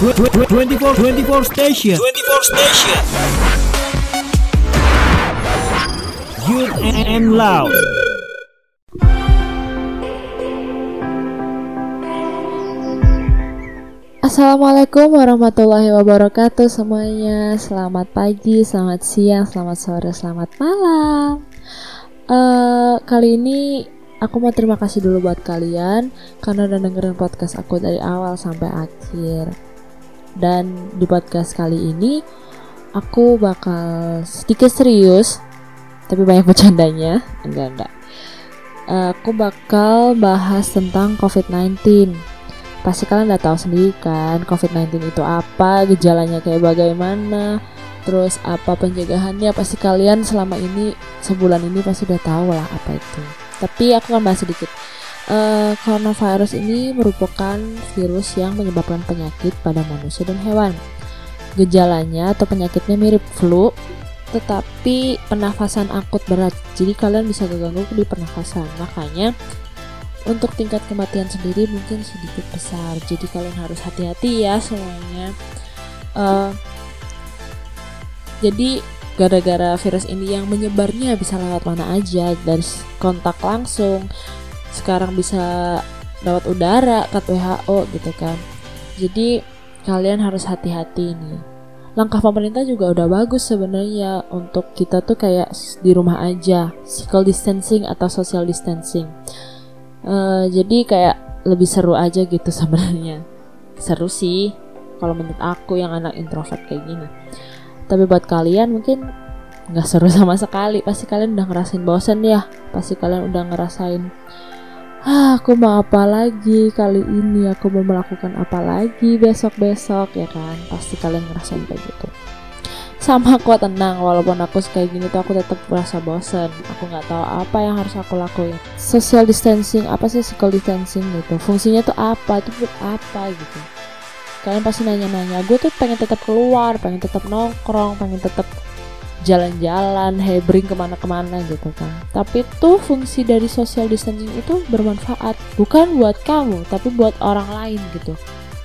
24 24 station. 24 station. Youth and Loud Assalamualaikum warahmatullahi wabarakatuh semuanya. Selamat pagi, selamat siang, selamat sore, selamat malam. Uh, Kali ini aku mau terima kasih dulu buat kalian Karena udah dengerin podcast aku dari awal sampai akhir Dan di podcast kali ini Aku bakal sedikit serius Tapi banyak bercandanya Enggak, enggak Aku bakal bahas tentang COVID-19 pasti kalian udah tahu sendiri kan COVID-19 itu apa, gejalanya kayak bagaimana, terus apa pencegahannya pasti kalian selama ini sebulan ini pasti udah tahu lah apa itu. Tapi aku akan bahas sedikit. Uh, coronavirus ini merupakan virus yang menyebabkan penyakit pada manusia dan hewan. Gejalanya atau penyakitnya mirip flu, tetapi pernafasan akut berat. Jadi kalian bisa keganggu di pernafasan. Makanya untuk tingkat kematian sendiri mungkin sedikit besar jadi kalian harus hati-hati ya semuanya uh, jadi gara-gara virus ini yang menyebarnya bisa lewat mana aja dari kontak langsung sekarang bisa lewat udara kata WHO gitu kan. Jadi kalian harus hati-hati nih. Langkah pemerintah juga udah bagus sebenarnya untuk kita tuh kayak di rumah aja physical distancing atau social distancing. Uh, jadi kayak lebih seru aja gitu sebenarnya. Seru sih kalau menurut aku yang anak introvert kayak gini. Tapi buat kalian mungkin nggak seru sama sekali. Pasti kalian udah ngerasain bosen ya. Pasti kalian udah ngerasain ah aku mau apa lagi kali ini? Aku mau melakukan apa lagi besok besok ya kan? Pasti kalian ngerasain kayak gitu sama aku tenang. Walaupun aku kayak gini tuh aku tetap merasa bosan aku nggak tahu apa yang harus aku lakuin. Social distancing apa sih physical distancing gitu? Fungsinya tuh apa? Itu buat apa gitu? Kalian pasti nanya-nanya. Gue tuh pengen tetap keluar pengen tetap nongkrong pengen tetap jalan-jalan hebring ke mana-kemana gitu kan. Tapi tuh fungsi dari social distancing itu bermanfaat bukan buat kamu tapi buat orang lain gitu.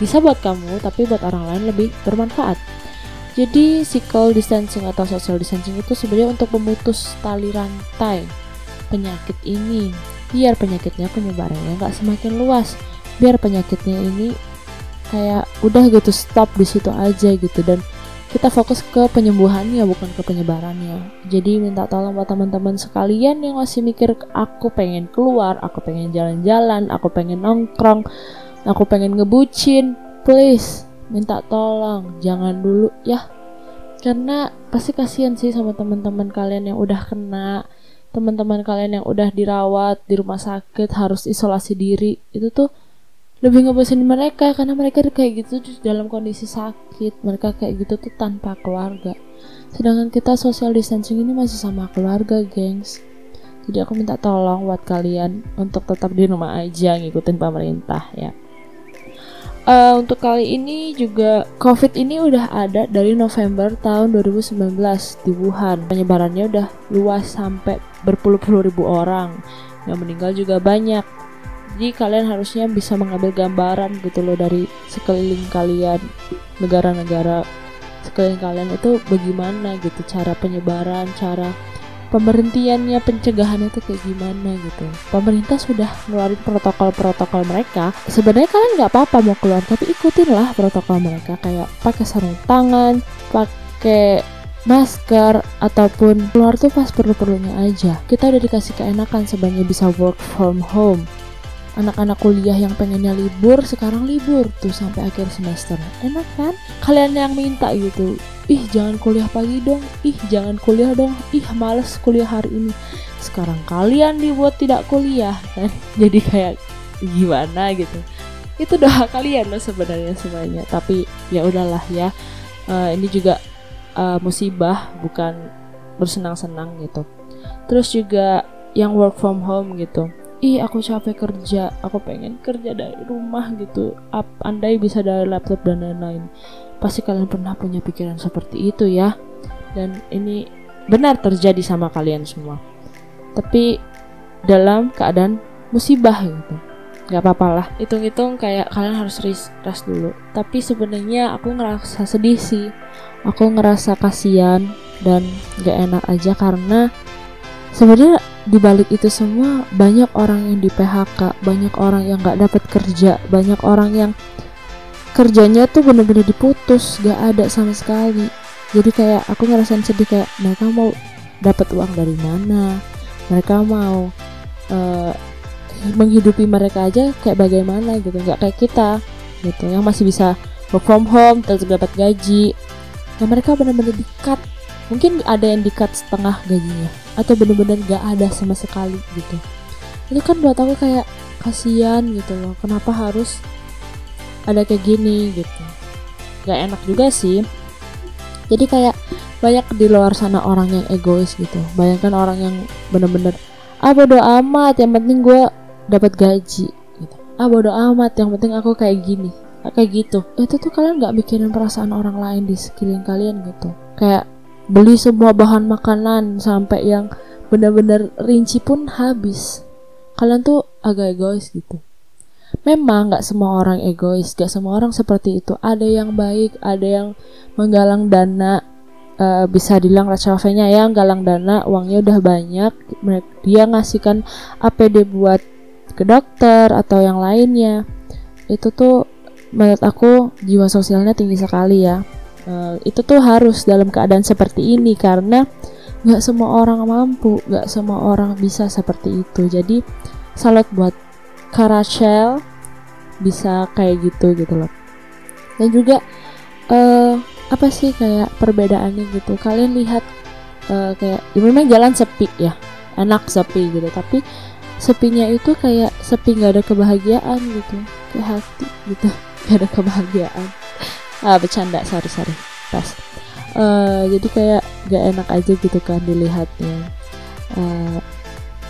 Bisa buat kamu tapi buat orang lain lebih bermanfaat. Jadi physical distancing atau social distancing itu sebenarnya untuk memutus tali rantai penyakit ini. Biar penyakitnya penyebarannya nggak semakin luas. Biar penyakitnya ini kayak udah gitu stop di situ aja gitu. Dan kita fokus ke penyembuhannya bukan ke penyebarannya jadi minta tolong buat teman-teman sekalian yang masih mikir aku pengen keluar aku pengen jalan-jalan aku pengen nongkrong aku pengen ngebucin. Please minta tolong. Jangan dulu ya. Karena pasti kasihan sih sama teman-teman kalian yang udah kena teman-teman kalian yang udah dirawat di rumah sakit harus isolasi diri. Itu tuh lebih ngebosin mereka karena mereka kayak gitu dalam kondisi sakit mereka kayak gitu tuh tanpa keluarga sedangkan kita social distancing ini masih sama keluarga gengs jadi aku minta tolong buat kalian untuk tetap di rumah aja ngikutin pemerintah ya Uh, untuk kali ini juga COVID ini udah ada dari November tahun 2019 di Wuhan. Penyebarannya udah luas sampai berpuluh-puluh ribu orang. Yang meninggal juga banyak. Jadi kalian harusnya bisa mengambil gambaran gitu loh dari sekeliling kalian, negara-negara sekeliling kalian itu bagaimana gitu cara penyebaran, cara pemberhentiannya pencegahannya itu kayak gimana gitu. Pemerintah sudah ngeluarin protokol-protokol mereka. Sebenarnya kalian nggak apa-apa mau keluar tapi ikutin lah protokol mereka. Kayak pakai sarung tangan pakai masker ataupun keluar tuh pas perlu-perlunya aja. Kita udah dikasih keenakan sebenarnya bisa work from home anak-anak kuliah yang pengennya libur sekarang libur tuh sampai akhir semester. Enak kan? Kalian yang minta gitu. Ih jangan kuliah pagi dong. Ih jangan kuliah dong. Ih males kuliah hari ini. Sekarang kalian dibuat tidak kuliah kan? Jadi kayak gimana gitu? Itu doa kalian loh sebenarnya semuanya tapi ya udahlah ya. Uh, ini juga uh, musibah bukan bersenang-senang gitu. Terus juga yang work from home gitu ih aku capek kerja. Aku pengen kerja dari rumah gitu. Up, andai bisa dari laptop dan lain-lain. Pasti kalian pernah punya pikiran seperti itu ya. Dan ini benar terjadi sama kalian semua. Tapi dalam keadaan musibah gitu. Nggak apa-apa lah. Hitung-hitung kayak kalian harus rest, dulu. Tapi sebenarnya aku ngerasa sedih sih. Aku ngerasa kasihan dan gak enak aja karena sebenarnya di balik itu semua banyak orang yang di PHK banyak orang yang nggak dapat kerja banyak orang yang kerjanya tuh bener-bener diputus gak ada sama sekali. Jadi kayak aku ngerasain sedih kayak mereka mau dapat uang dari mana? Mereka mau uh, menghidupi mereka aja kayak bagaimana gitu nggak kayak kita gitu yang masih bisa work from home terus dapat gaji. Nah mereka benar-benar dikat mungkin ada yang dikat setengah gajinya. Atau benar-benar gak ada sama sekali gitu. Itu kan buat aku kayak kasihan gitu loh. Kenapa harus ada kayak gini gitu. Gak enak juga sih. Jadi kayak banyak di luar sana orang yang egois gitu. Bayangkan orang yang bener-bener ah bodo amat yang penting gue dapat gaji gitu. Ah bodo amat yang penting aku kayak gini kayak gitu. Itu tuh kalian nggak mikirin perasaan orang lain di sekeliling kalian gitu. Kayak beli semua bahan makanan sampai yang bener-bener rinci pun habis kalian tuh agak egois gitu Memang gak semua orang egois, gak semua orang seperti itu. Ada yang baik, ada yang menggalang dana. Uh, bisa dibilang Rachel yang galang dana, uangnya udah banyak. Dia ngasihkan APD buat ke dokter atau yang lainnya. Itu tuh menurut aku jiwa sosialnya tinggi sekali ya. Uh, itu tuh harus dalam keadaan seperti ini karena nggak semua orang mampu, nggak semua orang bisa seperti itu. Jadi salut buat Karachel bisa kayak gitu gitu loh. Dan juga uh, apa sih kayak perbedaannya gitu? Kalian lihat uh, kayak ya memang jalan sepi ya enak sepi gitu. Tapi sepinya itu kayak sepi nggak ada kebahagiaan gitu. Kayak hati gitu gak ada kebahagiaan ah bercanda sorry sorry. Pas. Uh, jadi kayak gak enak aja gitu kan dilihatnya. Uh,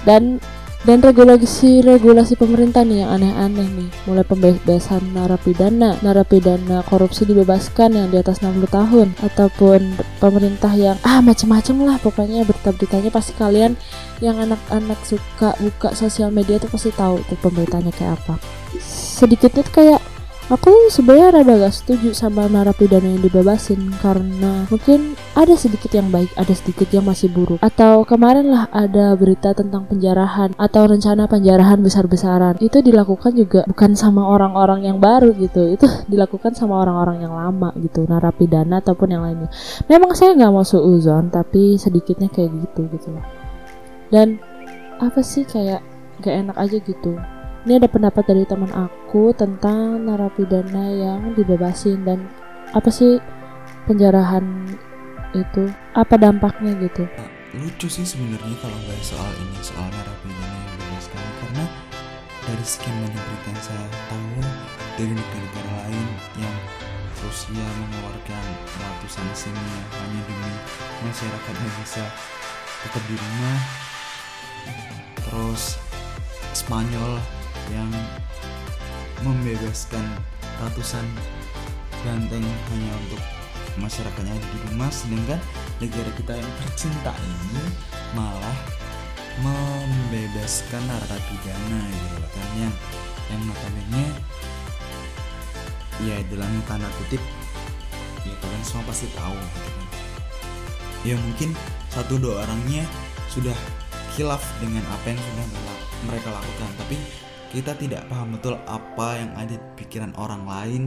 dan dan regulasi-regulasi pemerintah nih yang aneh-aneh nih. Mulai pembebasan narapidana narapidana korupsi dibebaskan yang di atas 60 tahun. Ataupun pemerintah yang ah macam-macam lah pokoknya. Berita-beritanya pasti kalian yang anak-anak suka buka sosial media tuh pasti tahu tuh pemerintahnya kayak apa. Sedikitnya tuh kayak Aku sebenarnya rada gak setuju sama narapidana yang dibebasin karena mungkin ada sedikit yang baik, ada sedikit yang masih buruk. Atau kemarin lah ada berita tentang penjarahan atau rencana penjarahan besar-besaran. Itu dilakukan juga bukan sama orang-orang yang baru gitu. Itu dilakukan sama orang-orang yang lama gitu, narapidana ataupun yang lainnya. Memang saya nggak mau suuzon, tapi sedikitnya kayak gitu gitu loh. Dan apa sih kayak gak enak aja gitu ini ada pendapat dari teman aku tentang narapidana yang dibebasin dan apa sih penjarahan itu? Apa dampaknya gitu? Lucu sih sebenarnya kalau bahas soal ini soal narapidana yang dibebaskan. Karena dari sekian banyak berita yang saya tahu dari negara-negara lain yang Rusia mengeluarkan ratusan seninya hanya demi masyarakatnya bisa tetap di rumah terus Spanyol yang membebaskan ratusan banteng hanya untuk masyarakatnya di rumah sedangkan negara kita yang tercinta ini malah membebaskan narapidana gitu kan yang yang notabene ya dalam tanda kutip ya kalian semua pasti tahu gitu kan. Ya mungkin satu dua orangnya sudah khilaf dengan apa yang sudah mereka lakukan tapi kita tidak paham betul apa yang ada di pikiran orang lain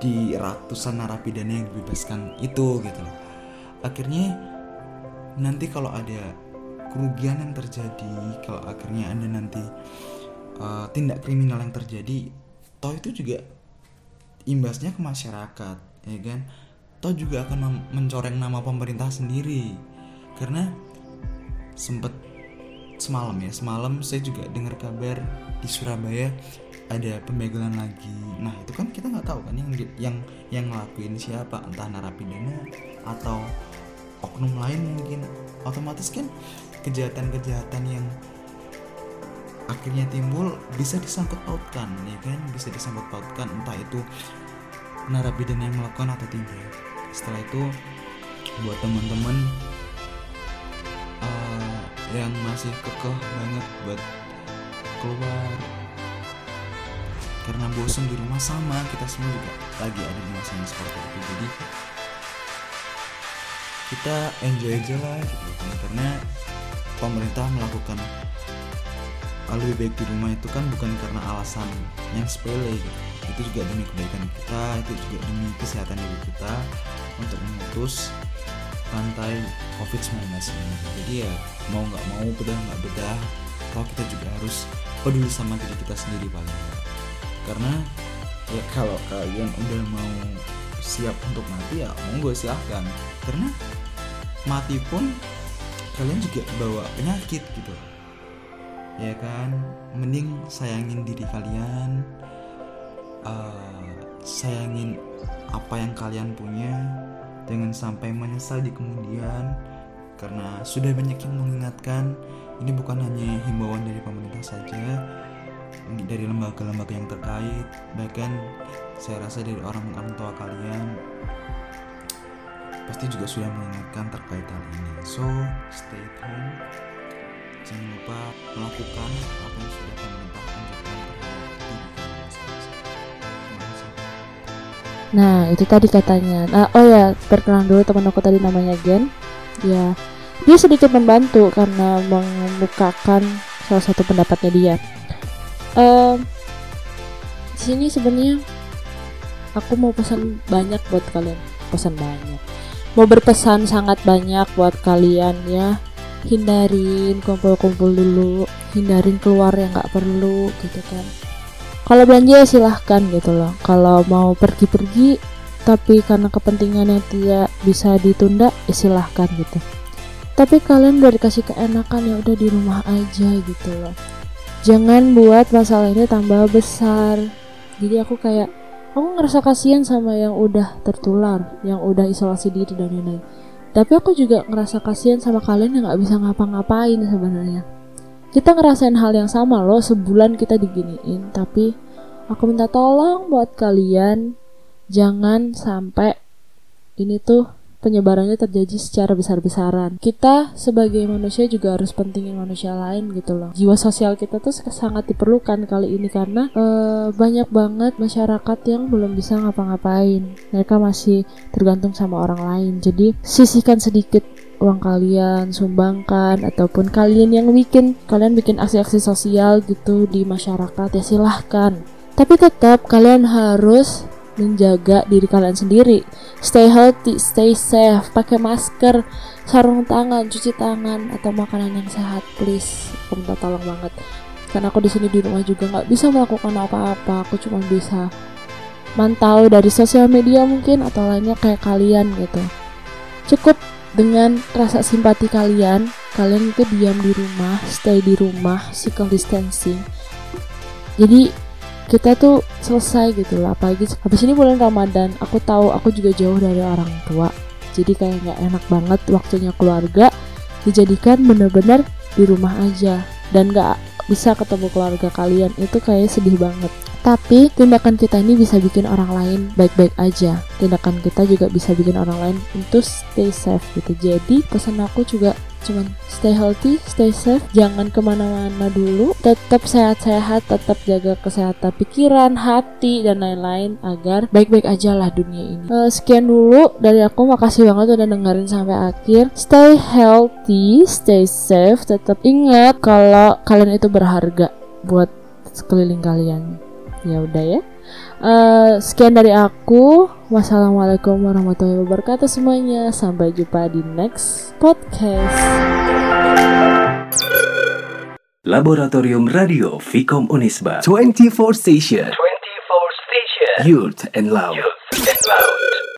di ratusan narapidana yang dibebaskan itu gitu loh. Akhirnya nanti kalau ada kerugian yang terjadi kalau akhirnya ada nanti uh, tindak kriminal yang terjadi toh itu juga imbasnya ke masyarakat ya kan? Toh juga akan mencoreng nama pemerintah sendiri. Karena sempat semalam ya semalam saya juga dengar kabar di Surabaya ada pembegalan lagi. Nah itu kan kita nggak tahu kan yang yang yang ngelakuin siapa entah narapidana atau oknum lain mungkin. Otomatis kan kejahatan-kejahatan yang akhirnya timbul bisa disangkut pautkan ya kan? Bisa disangkut pautkan entah itu narapidana yang melakukan atau tidak. Setelah itu buat teman-teman yang masih kekeh banget buat keluar. Karena bosan di rumah sama kita semua juga lagi ada di masa yang seperti itu. Jadi kita enjoy aja lah gitu kan. Karena pemerintah melakukan lebih baik di rumah itu kan bukan karena alasan yang sepele gitu. Itu juga demi kebaikan kita itu juga demi kesehatan diri kita untuk memutus rantai COVID-19 ini. Jadi ya mau nggak mau bedah nggak bedah kalau kita juga harus peduli sama diri kita sendiri paling nggak. karena ya kalau kalian udah mau siap untuk mati ya monggo silahkan. Karena mati pun kalian juga bawa penyakit gitu. Ya kan? Mending sayangin diri kalian eh, sayangin apa yang kalian punya jangan sampai menyesal di kemudian karena sudah banyak yang mengingatkan ini bukan hanya himbauan dari pemerintah saja dari lembaga-lembaga yang terkait bahkan saya rasa dari orang-orang tua kalian pasti juga sudah mengingatkan terkait hal ini. So stay home jangan lupa melakukan Nah, itu tadi katanya. Nah, oh ya, perkenalan dulu teman aku tadi namanya Gen. Ya, dia sedikit membantu karena mengemukakan salah satu pendapatnya dia. Em, di sini sebenarnya aku mau pesan banyak buat kalian. Pesan banyak. Mau berpesan sangat banyak buat kalian ya. Hindarin kumpul-kumpul dulu, hindarin keluar yang nggak perlu gitu kan kalau belanja ya silahkan gitu loh. Kalau mau pergi-pergi tapi karena kepentingan yang tidak bisa ditunda ya silahkan gitu. Tapi kalian udah dikasih keenakan ya udah di rumah aja gitu loh. Jangan buat masalah ini tambah besar. Jadi aku kayak aku ngerasa kasihan sama yang udah tertular yang udah isolasi diri dan lain-lain. Tapi aku juga ngerasa kasihan sama kalian yang nggak bisa ngapa-ngapain sebenarnya kita ngerasain hal yang sama loh sebulan kita diginiin tapi aku minta tolong buat kalian jangan sampai ini tuh penyebarannya terjadi secara besar-besaran. Kita sebagai manusia juga harus pentingin manusia lain gitu loh. Jiwa sosial kita tuh sangat diperlukan kali ini karena eh, banyak banget masyarakat yang belum bisa ngapa-ngapain. Mereka masih tergantung sama orang lain. Jadi sisihkan sedikit uang kalian sumbangkan ataupun kalian yang bikin kalian bikin aksi-aksi sosial gitu di masyarakat ya silahkan. Tapi tetap kalian harus menjaga diri kalian sendiri. Stay healthy stay safe. Pakai masker sarung tangan cuci tangan atau makanan yang sehat please. Aku minta tolong banget. Karena aku di sini di rumah juga nggak bisa melakukan apa-apa. Aku cuma bisa mantau dari sosial media mungkin atau lainnya kayak kalian gitu. Cukup dengan rasa simpati kalian. Kalian itu diam di rumah stay di rumah physical distancing. Jadi kita tuh selesai gitu lah apalagi habis ini bulan Ramadan aku tahu aku juga jauh dari orang tua. Jadi kayak nggak enak banget waktunya keluarga dijadikan bener-bener di rumah aja. Dan nggak bisa ketemu keluarga kalian itu kayak sedih banget. Tapi tindakan kita ini bisa bikin orang lain baik-baik aja. Tindakan kita juga bisa bikin orang lain untuk stay safe gitu. Jadi pesan aku juga cuman stay healthy, stay safe, jangan ke mana-mana dulu, tetap sehat-sehat, tetap jaga kesehatan pikiran, hati, dan lain-lain agar baik-baik aja lah dunia ini. Eh, sekian dulu dari aku, makasih banget udah dengerin sampai akhir. Stay healthy, stay safe, tetap ingat kalau kalian itu berharga buat sekeliling kalian. Ya udah ya. Eh, sekian dari aku. Wassalamualaikum warahmatullahi wabarakatuh semuanya. Sampai jumpa di next podcast. Laboratorium Radio Vicom Unisba 24 station. 24 Station Youth and Love